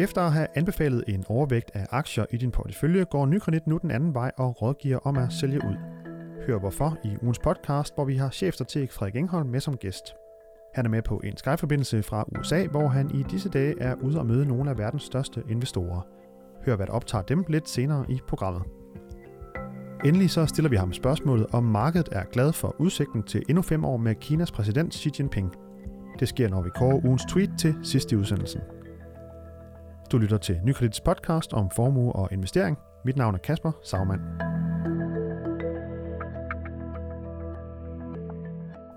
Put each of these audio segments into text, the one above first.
Efter at have anbefalet en overvægt af aktier i din portefølje, går Nykredit nu den anden vej og rådgiver om at sælge ud. Hør hvorfor i ugens podcast, hvor vi har chefstrateg Frederik Engholm med som gæst. Han er med på en Skype-forbindelse fra USA, hvor han i disse dage er ude og møde nogle af verdens største investorer. Hør hvad der optager dem lidt senere i programmet. Endelig så stiller vi ham spørgsmålet, om markedet er glad for udsigten til endnu fem år med Kinas præsident Xi Jinping. Det sker, når vi kårer ugens tweet til sidste udsendelsen. Du lytter til Nykredits podcast om formue og investering. Mit navn er Kasper Sagmann.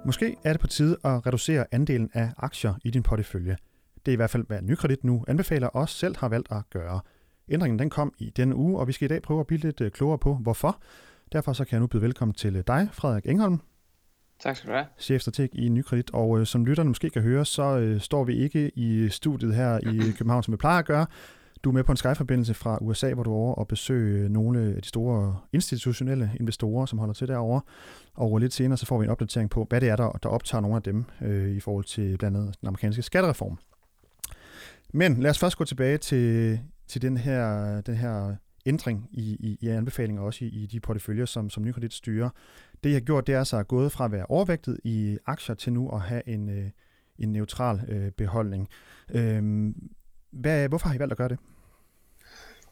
Måske er det på tide at reducere andelen af aktier i din portefølje. Det er i hvert fald, hvad Nykredit nu anbefaler os selv har valgt at gøre. Ændringen den kom i denne uge, og vi skal i dag prøve at blive lidt øh, klogere på, hvorfor. Derfor så kan jeg nu byde velkommen til øh, dig, Frederik Engholm. Tak skal du have. Chefstrateg i Nykredit. Og øh, som lytterne måske kan høre, så øh, står vi ikke i studiet her i København, som vi plejer at gøre. Du er med på en Skype-forbindelse fra USA, hvor du er over og besøge nogle af de store institutionelle investorer, som holder til derovre. Og lidt senere så får vi en opdatering på, hvad det er, der, der optager nogle af dem øh, i forhold til blandt andet den amerikanske skattereform. Men lad os først gå tilbage til, til den her, den her ændring i, i, i anbefalinger, også i, i de porteføljer, som, som Nykredit styrer. Det, jeg har gjort, det er så at gået fra at være overvægtet i aktier til nu at have en, øh, en neutral øh, beholdning. Øh, hvad, hvorfor har I valgt at gøre det?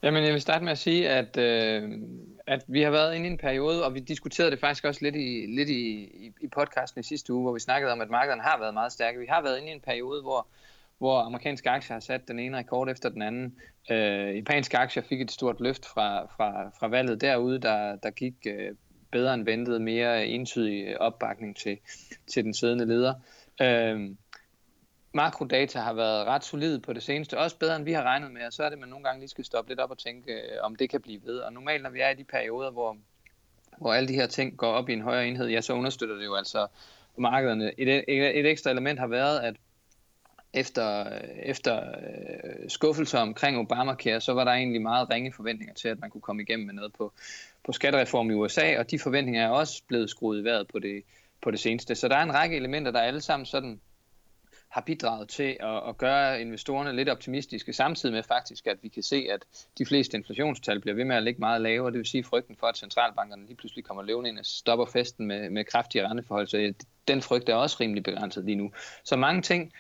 Jamen, jeg vil starte med at sige, at, øh, at vi har været inde i en periode, og vi diskuterede det faktisk også lidt i, lidt i, i, i podcasten i sidste uge, hvor vi snakkede om, at markederne har været meget stærke. Vi har været inde i en periode, hvor, hvor amerikanske aktier har sat den ene rekord efter den anden. Øh, japanske aktier fik et stort løft fra, fra, fra valget derude, der, der gik øh, bedre end ventet, mere entydig opbakning til, til den siddende leder. Øh, makrodata har været ret solid på det seneste, også bedre end vi har regnet med, og så er det, at man nogle gange lige skal stoppe lidt op og tænke, øh, om det kan blive ved. Og normalt, når vi er i de perioder, hvor, hvor alle de her ting går op i en højere enhed, ja, så understøtter det jo altså markederne. Et, et, et ekstra element har været, at efter, efter øh, øh skuffelser omkring Obamacare, så var der egentlig meget ringe forventninger til, at man kunne komme igennem med noget på, på skattereform i USA, og de forventninger er også blevet skruet i vejret på det, på det seneste. Så der er en række elementer, der alle sammen sådan har bidraget til at, at gøre investorerne lidt optimistiske, samtidig med faktisk, at vi kan se, at de fleste inflationstal bliver ved med at ligge meget lavere. Det vil sige frygten for, at centralbankerne lige pludselig kommer levende ind og stopper festen med, med kraftige renteforhold. Så den frygt er også rimelig begrænset lige nu. Så mange ting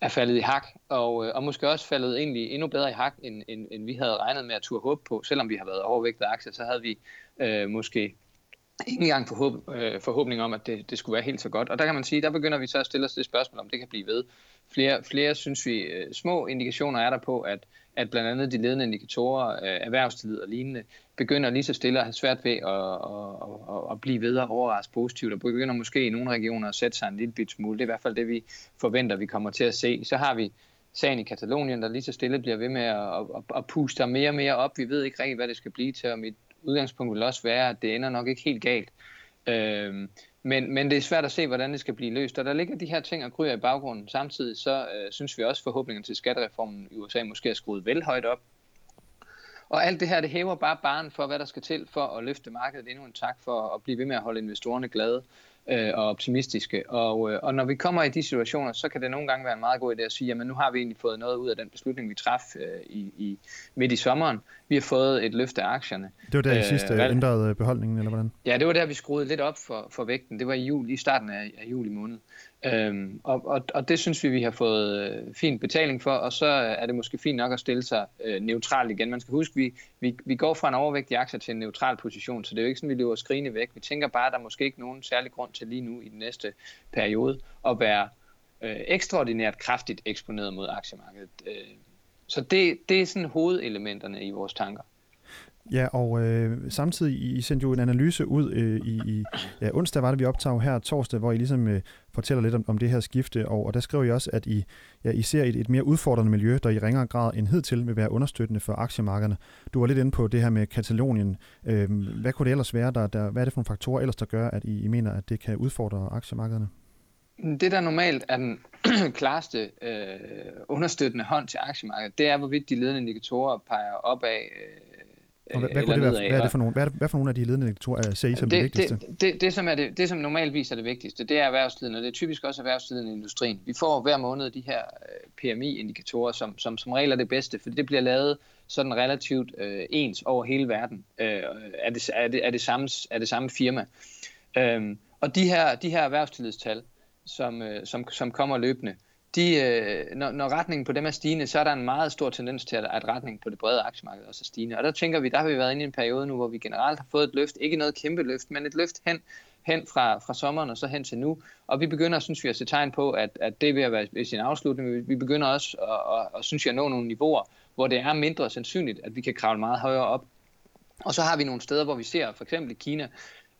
er faldet i hak, og, øh, og måske også faldet egentlig endnu bedre i hak, end, end, end vi havde regnet med at turde håbe på. Selvom vi har været overvægtet aktier, så havde vi øh, måske ikke engang forhåb, øh, forhåbning om, at det, det skulle være helt så godt. Og der kan man sige, der begynder vi så at stille os det spørgsmål, om det kan blive ved. Flere, flere synes vi, øh, små indikationer er der på, at, at blandt andet de ledende indikatorer, øh, erhvervstillid og lignende, begynder lige så stille at have svært ved at, at, at, at blive ved og overraske positivt, og begynder måske i nogle regioner at sætte sig en lille bit smule. Det er i hvert fald det, vi forventer, vi kommer til at se. Så har vi sagen i Katalonien, der lige så stille bliver ved med at, at, at puste mere og mere op. Vi ved ikke rigtig, hvad det skal blive til, og mit udgangspunkt vil også være, at det ender nok ikke helt galt. Øh, men, men det er svært at se, hvordan det skal blive løst. Og der ligger de her ting og gryer i baggrunden. Samtidig så øh, synes vi også, at forhåbningen til skattereformen i USA måske er skruet vel højt op. Og alt det her, det hæver bare barn for, hvad der skal til for at løfte markedet endnu en tak for at blive ved med at holde investorerne glade øh, og optimistiske. Og, øh, og når vi kommer i de situationer, så kan det nogle gange være en meget god idé at sige, jamen nu har vi egentlig fået noget ud af den beslutning, vi traf øh, i, i, midt i sommeren. Vi har fået et løft af aktierne. Det var der i øh, sidste øh, ændrede beholdningen, eller hvordan? Ja, det var der, vi skruede lidt op for, for vægten. Det var i, jul, i starten af, af juli måned. Øhm, og, og, og det synes vi, vi har fået øh, fin betaling for, og så er det måske fint nok at stille sig øh, neutralt igen. Man skal huske, vi, vi, vi går fra en overvægtig aktie til en neutral position, så det er jo ikke sådan, vi løber skrigende væk. Vi tænker bare, at der måske ikke nogen særlig grund til lige nu i den næste periode at være øh, ekstraordinært kraftigt eksponeret mod aktiemarkedet. Øh, så det, det er sådan hovedelementerne i vores tanker. Ja, og øh, samtidig, I sendte jo en analyse ud øh, i, i ja, onsdag, var det vi optag her torsdag, hvor I ligesom øh, fortæller lidt om, om det her skifte, og, og der skriver I også, at I, ja, I ser et, et mere udfordrende miljø, der i ringere grad end hidtil vil være understøttende for aktiemarkederne. Du var lidt inde på det her med Katalonien. Øh, hvad kunne det ellers være? Der, der, hvad er det for nogle faktorer ellers, der gør, at I, I mener, at det kan udfordre aktiemarkederne? Mm, det, der normalt er den klareste øh, understøttende hånd til aktiemarkedet, det er, hvorvidt de ledende indikatorer peger opad øh, og hvad, hvad, kunne det være, hvad, er det for nogle, hvad, er det, hvad for nogle af de ledende indikatorer ser I som det, det vigtigste? Det, det, det, som er det, det, som normalt viser det vigtigste, det er erhvervslivet, og det er typisk også erhvervslivet i industrien. Vi får hver måned de her PMI-indikatorer, som, som som regel er det bedste, for det bliver lavet sådan relativt øh, ens over hele verden øh, af, det, af, det, af, det samme, af det samme firma. Øhm, og de her, de her erhvervstillidstal, som, øh, som, som kommer løbende, de, øh, når, når retningen på dem er stigende, så er der en meget stor tendens til, at, at retningen på det brede aktiemarked også er stigende. Og der tænker vi, der har vi været inde i en periode nu, hvor vi generelt har fået et løft, ikke noget kæmpe løft, men et løft hen, hen fra, fra sommeren og så hen til nu. Og vi begynder, synes vi, at se tegn på, at, at det vil at være ved sin afslutning. Vi begynder også at, at, at, synes jeg, at nå nogle niveauer, hvor det er mindre sandsynligt, at vi kan kravle meget højere op. Og så har vi nogle steder, hvor vi ser, for eksempel i Kina,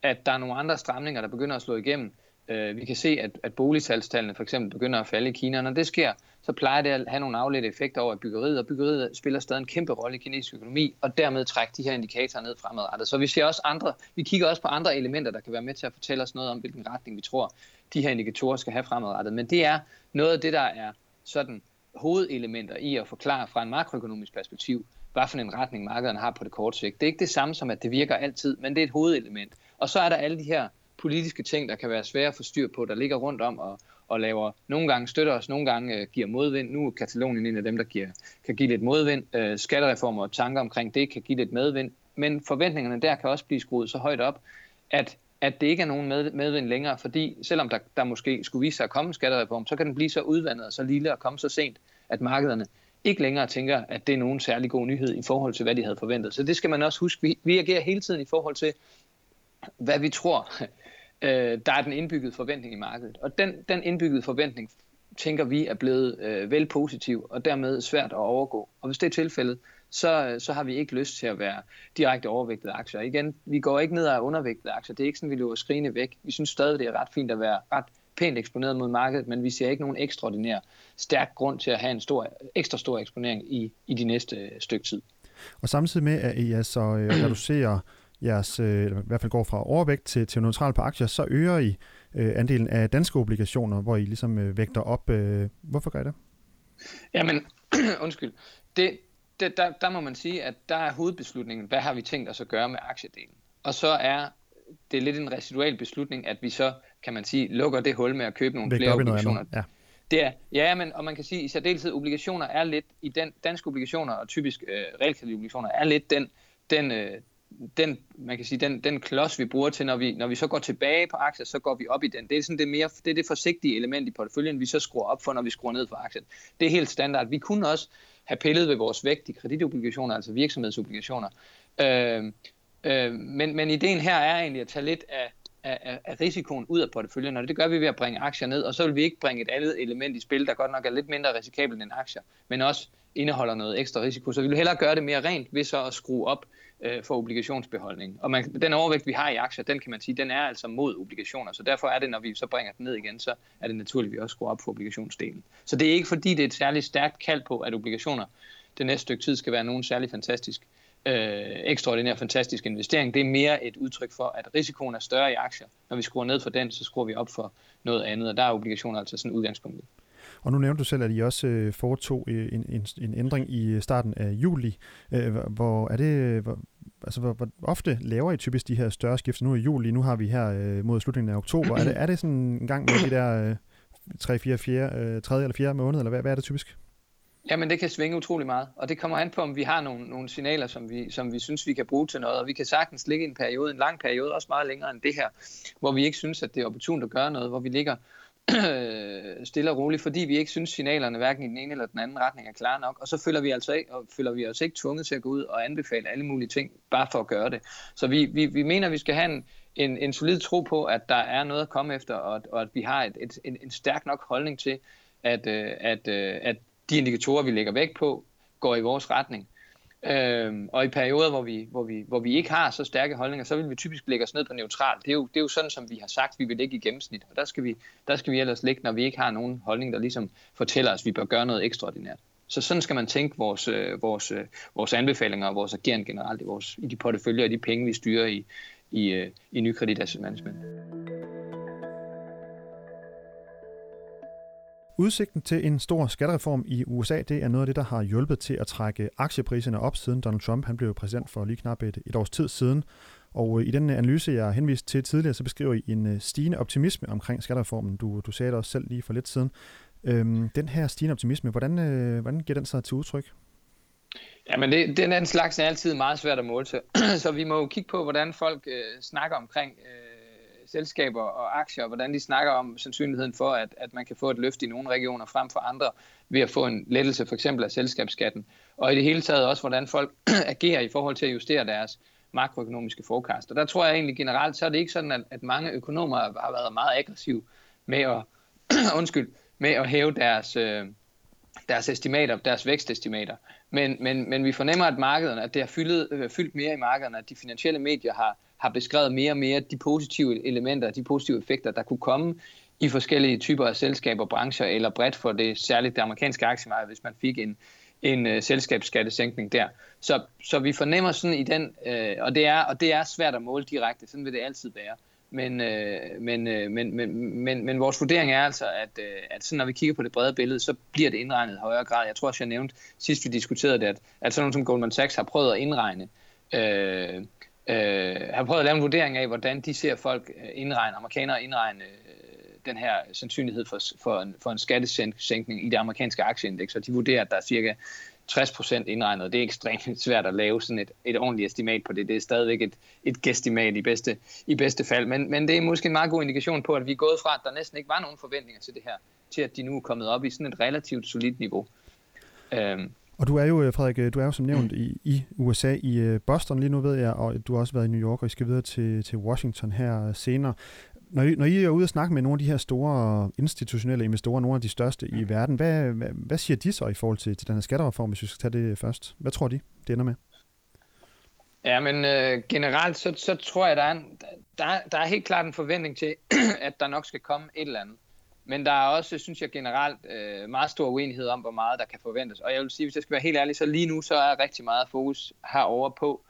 at der er nogle andre stramninger, der begynder at slå igennem. Øh, vi kan se, at, at boligsalgstallene for eksempel begynder at falde i Kina. Når det sker, så plejer det at have nogle afledte effekter over byggeriet, og byggeriet spiller stadig en kæmpe rolle i kinesisk økonomi, og dermed trækker de her indikatorer ned fremadrettet. Så vi ser også andre, vi kigger også på andre elementer, der kan være med til at fortælle os noget om, hvilken retning vi tror, de her indikatorer skal have fremadrettet. Men det er noget af det, der er sådan hovedelementer i at forklare fra en makroøkonomisk perspektiv, hvad for en retning markederne har på det korte sigt. Det er ikke det samme som, at det virker altid, men det er et hovedelement. Og så er der alle de her politiske ting, der kan være svære at få styr på, der ligger rundt om og, og laver, nogle gange støtter os, nogle gange øh, giver modvind. Nu er Katalonien en af dem, der giver, kan give lidt modvind. Øh, skattereformer og tanker omkring det kan give lidt medvind. Men forventningerne der kan også blive skruet så højt op, at, at det ikke er nogen med, medvind længere, fordi selvom der, der måske skulle vise sig at komme en skattereform, så kan den blive så udvandet og så lille og komme så sent, at markederne ikke længere tænker, at det er nogen særlig god nyhed i forhold til, hvad de havde forventet. Så det skal man også huske. Vi, vi agerer hele tiden i forhold til, hvad vi tror, øh, der er den indbyggede forventning i markedet. Og den, den indbyggede forventning, tænker vi, er blevet øh, vel positiv, og dermed svært at overgå. Og hvis det er tilfældet, så, så har vi ikke lyst til at være direkte overvægtede aktier. Igen, vi går ikke ned af undervægtede aktier. Det er ikke sådan, vi løber skrigende væk. Vi synes stadig, det er ret fint at være ret pænt eksponeret mod markedet, men vi ser ikke nogen ekstraordinær stærk grund til at have en stor, ekstra stor eksponering i, i de næste stykke tid. Og samtidig med, at I altså øh, reducerer jeres, øh, eller i hvert fald går fra overvægt til, til neutral på aktier, så øger I øh, andelen af danske obligationer, hvor I ligesom øh, vægter op. Øh, hvorfor gør I det? Jamen, undskyld. Det, det, der, der må man sige, at der er hovedbeslutningen, hvad har vi tænkt os at gøre med aktiedelen? Og så er det lidt en residual beslutning, at vi så, kan man sige, lukker det hul med at købe nogle flere obligationer. Ja. Det er, ja, men og man kan sige, at i særdeleshed obligationer er lidt, i den danske obligationer og typisk øh, realkreditobligationer er lidt den, den, øh, den, man kan sige, den, den klods, vi bruger til, når vi, når vi så går tilbage på aktier, så går vi op i den. Det er, sådan det, mere, det er det forsigtige element i porteføljen, vi så skruer op for, når vi skruer ned for aktien. Det er helt standard. Vi kunne også have pillet ved vores vægt i kreditobligationer, altså virksomhedsobligationer. Øh, øh, men, men ideen her er egentlig at tage lidt af, af, af risikoen ud af porteføljen, og det gør vi ved at bringe aktier ned, og så vil vi ikke bringe et andet element i spil, der godt nok er lidt mindre risikabelt end aktier, men også indeholder noget ekstra risiko. Så vi vil hellere gøre det mere rent ved så at skrue op øh, for obligationsbeholdning. Og man, den overvægt, vi har i aktier, den kan man sige, den er altså mod obligationer. Så derfor er det, når vi så bringer den ned igen, så er det naturligt, at vi også skruer op for obligationsdelen. Så det er ikke fordi, det er et særligt stærkt kald på, at obligationer det næste stykke tid skal være nogen særlig fantastisk øh, ekstraordinær fantastisk investering. Det er mere et udtryk for, at risikoen er større i aktier. Når vi skruer ned for den, så skruer vi op for noget andet, og der er obligationer altså sådan udgangspunktet. Og nu nævnte du selv, at I også øh, foretog øh, en, en, en ændring i øh, starten af juli. Øh, hvor er det, øh, hvor, altså hvor, hvor ofte laver I typisk de her større skifter? Nu i juli, nu har vi her øh, mod slutningen af oktober. Er det, er det sådan en gang med de der øh, 3, 4, 4, øh, 3. eller 4 måneder, eller hvad, hvad er det typisk? Jamen det kan svinge utrolig meget, og det kommer an på, om vi har nogle, nogle signaler, som vi, som vi synes, vi kan bruge til noget, og vi kan sagtens ligge i en periode, en lang periode, også meget længere end det her, hvor vi ikke synes, at det er opportunt at gøre noget, hvor vi ligger Øh, stille og roligt, fordi vi ikke synes, signalerne hverken i den ene eller den anden retning er klare nok, og så føler vi altså ikke, og føler vi os ikke tvunget til at gå ud og anbefale alle mulige ting, bare for at gøre det. Så vi, vi, vi mener, at vi skal have en, en, en solid tro på, at der er noget at komme efter, og, og at vi har et, et, en, en stærk nok holdning til, at, øh, at, at, at de indikatorer, vi lægger væk på, går i vores retning. Øhm, og i perioder, hvor vi, hvor, vi, hvor vi ikke har så stærke holdninger, så vil vi typisk lægge os ned på neutral. Det er jo, det er jo sådan, som vi har sagt, vi vil ligge i gennemsnit. Og der skal, vi, der skal vi ellers ligge, når vi ikke har nogen holdning, der ligesom fortæller os, at vi bør gøre noget ekstraordinært. Så sådan skal man tænke vores, øh, vores, øh, vores anbefalinger og vores ageren generelt i, vores, i de porteføljer og de penge, vi styrer i, i, øh, i nykredit asset management. Udsigten til en stor skattereform i USA, det er noget af det, der har hjulpet til at trække aktiepriserne op, siden Donald Trump han blev præsident for lige knap et, et års tid siden. Og øh, i den øh, analyse, jeg henviste til tidligere, så beskriver I en øh, stigende optimisme omkring skattereformen. Du, du sagde det også selv lige for lidt siden. Øhm, den her stigende optimisme, hvordan, øh, hvordan giver den sig til udtryk? Jamen, det, den anden slags er altid meget svært at måle til. så vi må jo kigge på, hvordan folk øh, snakker omkring øh, selskaber og aktier, og hvordan de snakker om sandsynligheden for, at, at man kan få et løft i nogle regioner frem for andre ved at få en lettelse for eksempel af selskabsskatten. Og i det hele taget også, hvordan folk agerer i forhold til at justere deres makroøkonomiske forecast. Og der tror jeg egentlig generelt, så er det ikke sådan, at, at mange økonomer har været meget aggressive med at, undskyld, med at hæve deres, øh, deres estimater, deres vækstestimater. Men, men, men vi fornemmer, at markederne, at det har fyldt, øh, fyldt mere i markederne, at de finansielle medier har, har beskrevet mere og mere de positive elementer, de positive effekter, der kunne komme i forskellige typer af selskaber, brancher eller bredt for det særligt det amerikanske aktiemarked, hvis man fik en, en uh, selskabsskattesænkning der. Så, så vi fornemmer sådan i den, uh, og, det er, og det er svært at måle direkte, sådan vil det altid være. Men, øh, men, øh, men, men, men, men vores vurdering er altså, at, øh, at sådan, når vi kigger på det brede billede, så bliver det indregnet i højere grad. Jeg tror også, jeg nævnte sidst vi diskuterede det, at, at sådan nogle som Goldman Sachs har prøvet at indregne, øh, øh, har prøvet at lave en vurdering af, hvordan de ser folk øh, indregne, amerikanere indregne øh, den her sandsynlighed for, for, en, for en skattesænkning i det amerikanske aktieindeks, og de vurderer, at der er cirka 60% indregnet. Det er ekstremt svært at lave sådan et, et ordentligt estimat på det. Det er stadigvæk et, et gæstimat i bedste, i bedste fald. Men, men det er måske en meget god indikation på, at vi er gået fra, at der næsten ikke var nogen forventninger til det her, til at de nu er kommet op i sådan et relativt solidt niveau. Øhm. Og du er jo, øh, Frederik, øh, du er jo som nævnt mm. i, i USA, i øh, Boston lige nu ved jeg, og du har også været i New York, og I skal videre til, til Washington her senere. Når I, når I er ude og snakke med nogle af de her store institutionelle investorer, nogle af de største i verden, hvad, hvad, hvad siger de så i forhold til, til den her skattereform, hvis vi skal tage det først? Hvad tror de, det ender med? Ja, men øh, generelt så, så tror jeg, der er, en, der, der er helt klart en forventning til, at der nok skal komme et eller andet. Men der er også, synes jeg generelt, øh, meget stor uenighed om, hvor meget der kan forventes. Og jeg vil sige, hvis jeg skal være helt ærlig, så lige nu så er rigtig meget fokus herover på,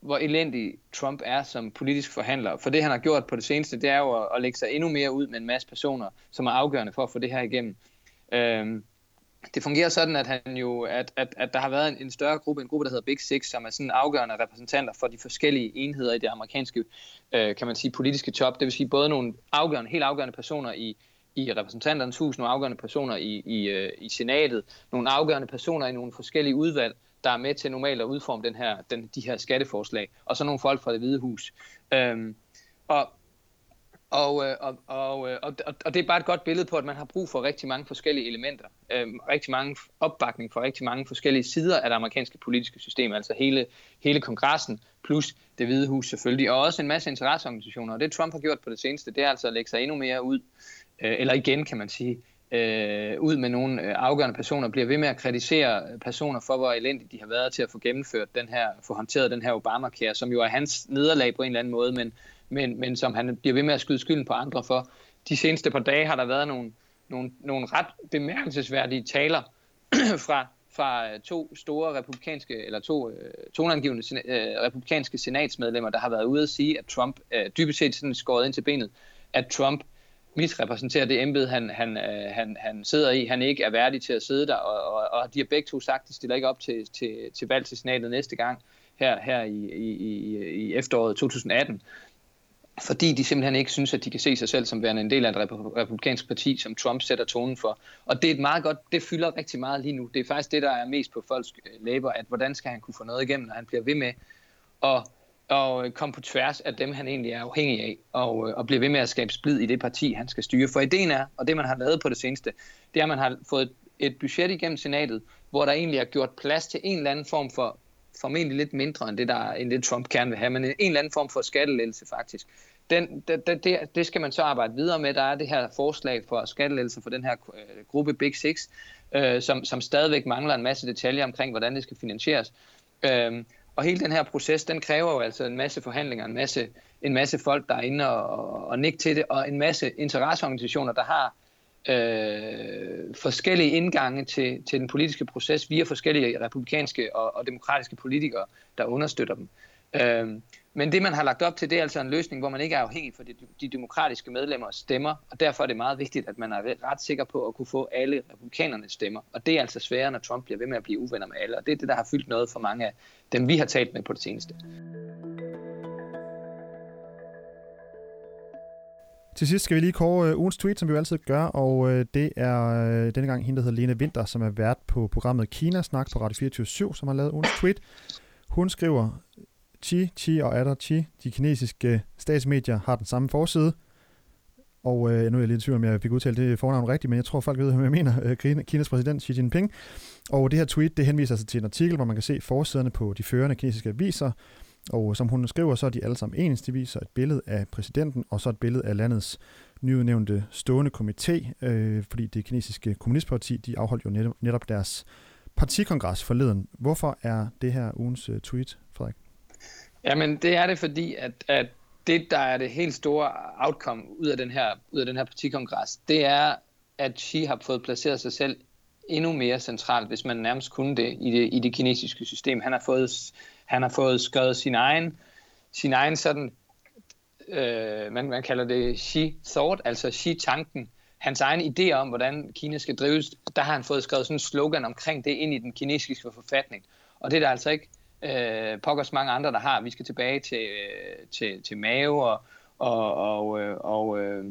hvor elendig Trump er som politisk forhandler. For det, han har gjort på det seneste, det er jo at, at lægge sig endnu mere ud med en masse personer, som er afgørende for at få det her igennem. Øhm, det fungerer sådan, at, han jo, at, at, at der har været en, en større gruppe, en gruppe, der hedder Big Six, som er sådan afgørende repræsentanter for de forskellige enheder i det amerikanske, øh, kan man sige, politiske top. Det vil sige både nogle afgørende, helt afgørende personer i, i repræsentanternes hus, nogle afgørende personer i, i, øh, i senatet, nogle afgørende personer i nogle forskellige udvalg, der er med til normalt at udforme den her, den, de her skatteforslag, og så nogle folk fra det hvide hus. Øhm, og, og, øh, og, øh, og, og, og det er bare et godt billede på, at man har brug for rigtig mange forskellige elementer. Øhm, rigtig mange opbakning fra rigtig mange forskellige sider af det amerikanske politiske system, altså hele, hele kongressen, plus det hvide hus selvfølgelig, og også en masse interesseorganisationer. Og det Trump har gjort på det seneste, det er altså at lægge sig endnu mere ud, øh, eller igen kan man sige, øh, ud med nogle øh, afgørende personer, bliver ved med at kritisere øh, personer for, hvor elendigt de har været til at få gennemført den her, få håndteret den her Obamacare, som jo er hans nederlag på en eller anden måde, men, men, men som han bliver ved med at skyde skylden på andre for. De seneste par dage har der været nogle, nogle, nogle ret bemærkelsesværdige taler fra, fra øh, to store republikanske, eller to øh, tonangivende øh, republikanske senatsmedlemmer, der har været ude at sige, at Trump øh, dybest set sådan skåret ind til benet, at Trump misrepræsenterer det embede, han, han, øh, han, han sidder i. Han ikke er værdig til at sidde der, og, og, og de har begge to sagt, at de stiller ikke op til, til, til valg til senatet næste gang, her, her i, i, i, i efteråret 2018 fordi de simpelthen ikke synes, at de kan se sig selv som værende en del af et republikansk parti, som Trump sætter tonen for. Og det er et meget godt, det fylder rigtig meget lige nu. Det er faktisk det, der er mest på folks øh, læber, at hvordan skal han kunne få noget igennem, når han bliver ved med at og øh, komme på tværs af dem, han egentlig er afhængig af, og, øh, og blive ved med at skabe splid i det parti, han skal styre. For ideen er, og det man har lavet på det seneste, det er, at man har fået et budget igennem senatet, hvor der egentlig er gjort plads til en eller anden form for, formentlig lidt mindre end det, der, end det Trump gerne vil have, men en eller anden form for skattelettelse faktisk. Den, det, det, det skal man så arbejde videre med. Der er det her forslag for skattelettelse for den her øh, gruppe Big Six, øh, som, som stadigvæk mangler en masse detaljer omkring, hvordan det skal finansieres. Øh, og hele den her proces, den kræver jo altså en masse forhandlinger, en masse, en masse folk, der er inde og, og nikke til det, og en masse interesseorganisationer, der har øh, forskellige indgange til, til den politiske proces via forskellige republikanske og, og demokratiske politikere, der understøtter dem. Øh, men det, man har lagt op til, det er altså en løsning, hvor man ikke er afhængig for de, de demokratiske medlemmers stemmer, og derfor er det meget vigtigt, at man er ret sikker på at kunne få alle republikanernes stemmer. Og det er altså sværere, når Trump bliver ved med at blive uvenner med alle, og det er det, der har fyldt noget for mange af dem, vi har talt med på det seneste. Til sidst skal vi lige kåre uh, ugens tweet, som vi jo altid gør, og øh, det er øh, denne gang hende, der hedder Lene Winter, som er vært på programmet Kina Snak på Radio 24 som har lavet ugens tweet. Hun skriver, Xi, Xi og Adder Xi, de kinesiske statsmedier, har den samme forside. Og øh, nu er jeg lidt i tvivl, om jeg fik udtalt det fornavn rigtigt, men jeg tror, folk ved, hvad jeg mener. Øh, Kinas præsident Xi Jinping. Og det her tweet, det henviser sig til en artikel, hvor man kan se forsiderne på de førende kinesiske aviser. Og som hun skriver, så er de alle sammen ens. De viser et billede af præsidenten, og så et billede af landets nyudnævnte stående komité, øh, fordi det kinesiske kommunistparti, de afholdt jo netop, netop deres partikongres forleden. Hvorfor er det her ugens øh, tweet, Frederik? Jamen, det er det, fordi at, at det, der er det helt store outcome ud af den her, ud af den her partikongres, det er, at Xi har fået placeret sig selv endnu mere centralt, hvis man nærmest kunne det i det, i det kinesiske system. Han har fået, han har fået skrevet sin egen, sin egen sådan, øh, man, man kalder det Xi-thought, altså Xi-tanken, hans egen idé om, hvordan Kina skal drives, der har han fået skrevet sådan en slogan omkring det ind i den kinesiske forfatning. Og det er der altså ikke øh, pokkers mange andre, der har. Vi skal tilbage til, øh, til, til Mave og, og, og, øh, og, øh,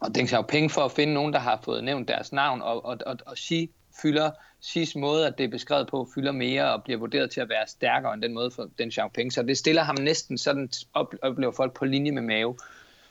og Deng Xiaoping for at finde nogen, der har fået nævnt deres navn, og, og, og, og Xi fylder, Xi's måde, at det er beskrevet på, fylder mere og bliver vurderet til at være stærkere end den måde for Deng Xiaoping. Så det stiller ham næsten sådan, oplever folk på linje med Mave.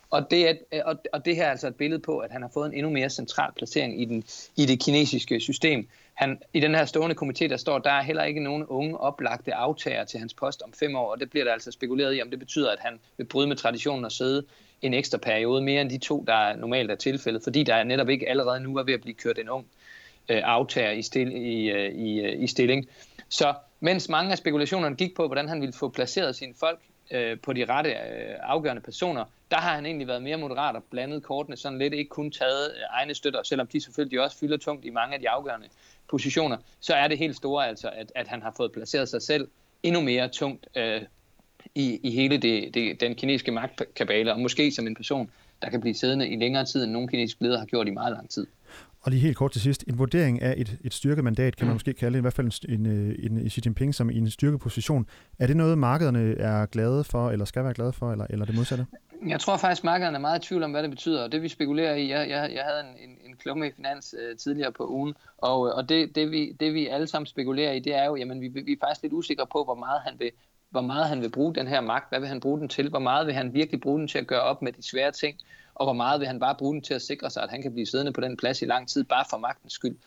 Og det, er, øh, og, og det her er altså et billede på, at han har fået en endnu mere central placering i, den, i det kinesiske system. Han, I den her stående komité, der står, der er heller ikke nogen unge oplagte aftager til hans post om fem år, og det bliver der altså spekuleret i, om det betyder, at han vil bryde med traditionen og sidde en ekstra periode, mere end de to, der normalt er tilfældet, fordi der netop ikke allerede nu er ved at blive kørt en ung øh, aftager i, stil, i, øh, i, øh, i stilling. Så mens mange af spekulationerne gik på, hvordan han ville få placeret sine folk øh, på de rette øh, afgørende personer, der har han egentlig været mere moderat og blandet kortene sådan lidt, ikke kun taget øh, egne støtter, selvom de selvfølgelig også fylder tungt i mange af de afgørende positioner, så er det helt store altså, at, at han har fået placeret sig selv endnu mere tungt øh, i, i hele det, det, den kinesiske magtkabale, og måske som en person, der kan blive siddende i længere tid, end nogen kinesiske ledere har gjort i meget lang tid. Og lige helt kort til sidst, en vurdering af et, et styrkemandat, kan man mm. måske kalde det, i hvert fald en, en, en Xi Jinping som i en styrkeposition. Er det noget, markederne er glade for, eller skal være glade for, eller, eller det modsatte? Jeg tror faktisk, markederne er meget i tvivl om, hvad det betyder, og det vi spekulerer i, jeg, jeg, jeg havde en, en, en klumme i finans uh, tidligere på ugen, og, og det, det, vi, det vi alle sammen spekulerer i, det er jo, jamen vi, vi er faktisk lidt usikre på, hvor meget han vil hvor meget han vil bruge den her magt, hvad vil han bruge den til, hvor meget vil han virkelig bruge den til at gøre op med de svære ting, og hvor meget vil han bare bruge den til at sikre sig, at han kan blive siddende på den plads i lang tid, bare for magtens skyld.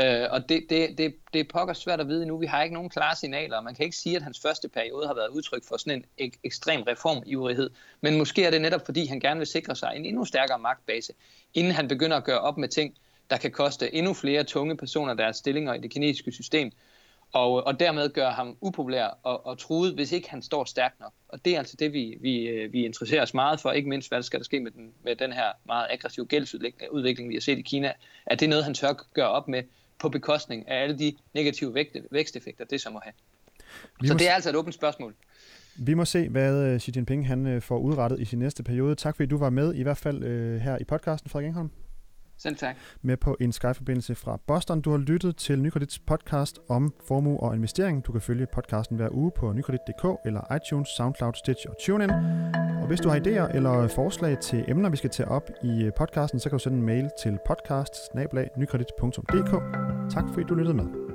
Øh, og det, det, det, det er pokker svært at vide nu. Vi har ikke nogen klare signaler, og man kan ikke sige, at hans første periode har været udtryk for sådan en ek- ekstrem reformivrighed. Men måske er det netop, fordi han gerne vil sikre sig en endnu stærkere magtbase, inden han begynder at gøre op med ting, der kan koste endnu flere tunge personer deres stillinger i det kinesiske system, og, og dermed gøre ham upopulær og, og truet, hvis ikke han står stærkt nok. Og det er altså det, vi, vi, øh, vi interesserer os meget for, ikke mindst hvad der skal der ske med den, med den her meget aggressive gældsudvikling, vi har set i Kina. at det er noget, han tør gøre op med på bekostning af alle de negative vægt, væksteffekter, det så må have. Vi så må det er altså et åbent spørgsmål. Vi må se, hvad øh, Xi Jinping han øh, får udrettet i sin næste periode. Tak fordi du var med, i hvert fald øh, her i podcasten, Frederik Engholm. Selv tak. Med på en Skype-forbindelse fra Boston. Du har lyttet til Nykredits podcast om formue og investering. Du kan følge podcasten hver uge på nykredit.dk eller iTunes, SoundCloud, Stitch og TuneIn. Og hvis du har idéer eller forslag til emner, vi skal tage op i øh, podcasten, så kan du sende en mail til podcast Tak fordi du lyttede med.